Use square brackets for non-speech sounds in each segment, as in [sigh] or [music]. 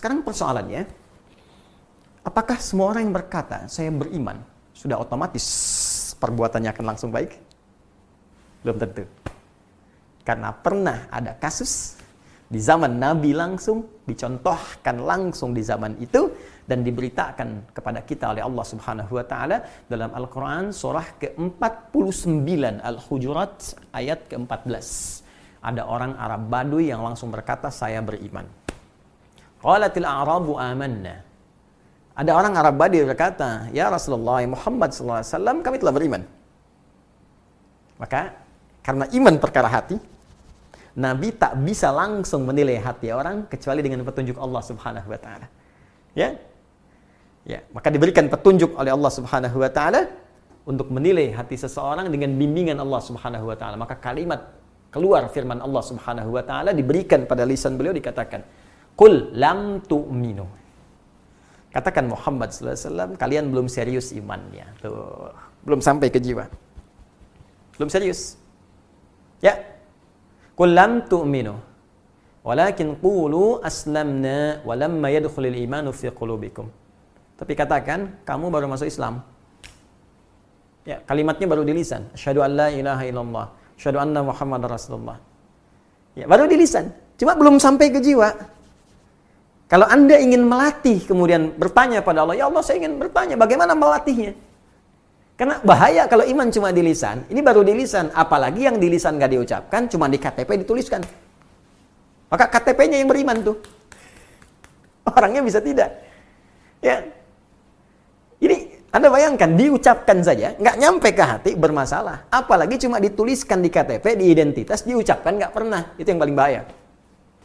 sekarang persoalannya, apakah semua orang yang berkata saya beriman sudah otomatis perbuatannya akan langsung baik? Belum tentu. Karena pernah ada kasus di zaman Nabi langsung, dicontohkan langsung di zaman itu, dan diberitakan kepada kita oleh Allah Subhanahu wa taala dalam Al-Qur'an surah ke-49 Al-Hujurat ayat ke-14. Ada orang Arab Baduy yang langsung berkata saya beriman. Qalatil a'rabu amanna. Ada orang Arab Baduy berkata, "Ya Rasulullah Muhammad wasallam, kami telah beriman." Maka karena iman perkara hati, Nabi tak bisa langsung menilai hati orang kecuali dengan petunjuk Allah Subhanahu wa taala. Ya. Ya, maka diberikan petunjuk oleh Allah Subhanahu wa taala untuk menilai hati seseorang dengan bimbingan Allah Subhanahu wa taala. Maka kalimat keluar firman Allah Subhanahu wa taala diberikan pada lisan beliau dikatakan, "Qul lam tu'minu." Katakan Muhammad sallallahu alaihi wasallam, kalian belum serius imannya. Tuh, belum sampai ke jiwa. Belum serius. Ya. Qul lam tu'minu. Walakin qulu aslamna walamma yadkhulul imanu fi qulubikum. Tapi katakan kamu baru masuk Islam. Ya, kalimatnya baru di lisan. Asyhadu an la ilaha illallah. Asyhadu anna Muhammad Rasulullah. Ya, baru di lisan. Cuma belum sampai ke jiwa. Kalau Anda ingin melatih kemudian bertanya pada Allah, "Ya Allah, saya ingin bertanya, bagaimana melatihnya?" Karena bahaya kalau iman cuma di lisan, ini baru di lisan, apalagi yang di lisan gak diucapkan, cuma di KTP dituliskan. Maka KTP-nya yang beriman tuh. [laughs] Orangnya bisa tidak. Ya. Ini Anda bayangkan, diucapkan saja, nggak nyampe ke hati, bermasalah. Apalagi cuma dituliskan di KTP, di identitas, diucapkan nggak pernah. Itu yang paling bahaya.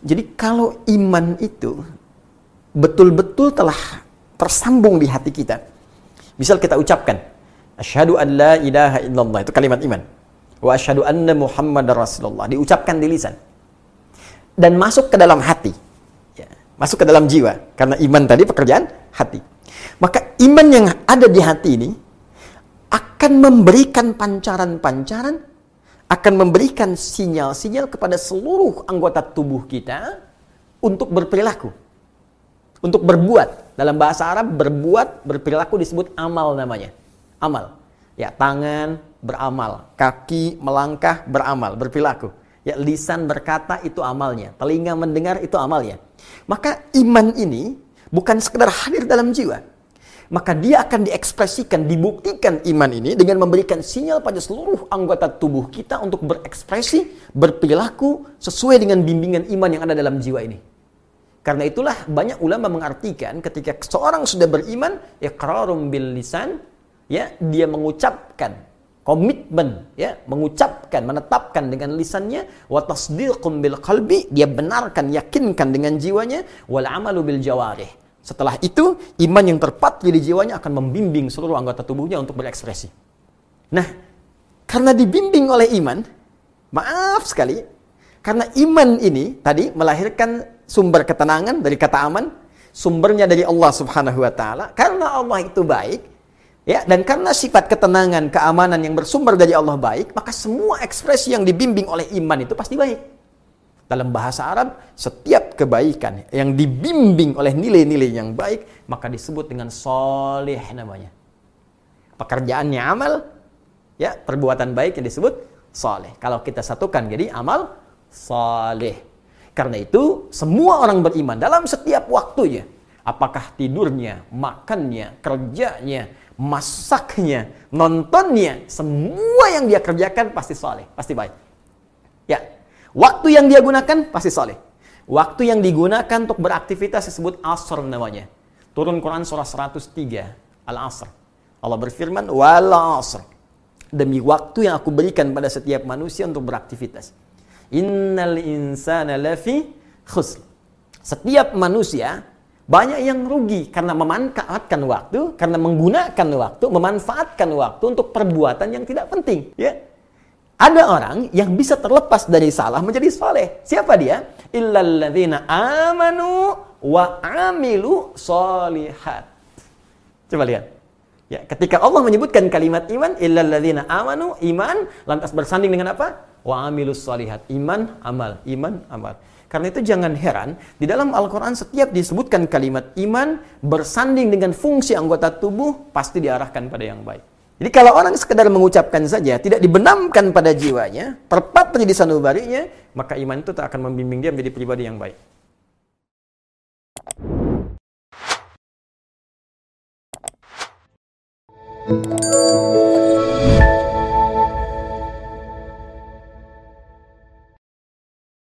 Jadi kalau iman itu betul-betul telah tersambung di hati kita. Misal kita ucapkan, Asyhadu an la ilaha illallah itu kalimat iman. Wa asyhadu anna Muhammad Rasulullah diucapkan di lisan dan masuk ke dalam hati. Ya, masuk ke dalam jiwa karena iman tadi pekerjaan hati. Maka iman yang ada di hati ini akan memberikan pancaran-pancaran akan memberikan sinyal-sinyal kepada seluruh anggota tubuh kita untuk berperilaku. Untuk berbuat. Dalam bahasa Arab berbuat, berperilaku disebut amal namanya amal. Ya, tangan beramal, kaki melangkah beramal, berperilaku. Ya, lisan berkata itu amalnya, telinga mendengar itu amalnya. Maka iman ini bukan sekedar hadir dalam jiwa. Maka dia akan diekspresikan, dibuktikan iman ini dengan memberikan sinyal pada seluruh anggota tubuh kita untuk berekspresi, berperilaku sesuai dengan bimbingan iman yang ada dalam jiwa ini. Karena itulah banyak ulama mengartikan ketika seorang sudah beriman, iqrarum bil lisan ya dia mengucapkan komitmen ya mengucapkan menetapkan dengan lisannya wa tasdiqum bil qalbi dia benarkan yakinkan dengan jiwanya wal amalu bil jawarih. Setelah itu iman yang terpatri di jiwanya akan membimbing seluruh anggota tubuhnya untuk berekspresi. Nah karena dibimbing oleh iman maaf sekali karena iman ini tadi melahirkan sumber ketenangan dari kata aman sumbernya dari Allah Subhanahu wa taala karena Allah itu baik Ya, dan karena sifat ketenangan, keamanan yang bersumber dari Allah baik, maka semua ekspresi yang dibimbing oleh iman itu pasti baik. Dalam bahasa Arab, setiap kebaikan yang dibimbing oleh nilai-nilai yang baik, maka disebut dengan soleh namanya. Pekerjaannya amal, ya perbuatan baik yang disebut soleh. Kalau kita satukan jadi amal soleh. Karena itu, semua orang beriman dalam setiap waktunya, apakah tidurnya, makannya, kerjanya, masaknya, nontonnya, semua yang dia kerjakan pasti soleh, pasti baik. Ya, waktu yang dia gunakan pasti soleh. Waktu yang digunakan untuk beraktivitas disebut asr namanya. Turun Quran surah 103, Al-Asr. Allah berfirman, wal asr. Demi waktu yang aku berikan pada setiap manusia untuk beraktivitas. Innal insana lafi khusr. Setiap manusia banyak yang rugi karena memanfaatkan waktu, karena menggunakan waktu, memanfaatkan waktu untuk perbuatan yang tidak penting. Ya, ada orang yang bisa terlepas dari salah menjadi soleh. Siapa dia? Illalladzina amanu wa amilu solihat. Coba lihat. Ya, ketika Allah menyebutkan kalimat iman, illalladzina amanu, iman, lantas bersanding dengan apa? Wa amilus solihat. Iman, amal. Iman, amal. Karena itu jangan heran, di dalam Al-Quran setiap disebutkan kalimat iman bersanding dengan fungsi anggota tubuh, pasti diarahkan pada yang baik. Jadi kalau orang sekedar mengucapkan saja, tidak dibenamkan pada jiwanya, terpatri di sanubarinya, maka iman itu tak akan membimbing dia menjadi pribadi yang baik.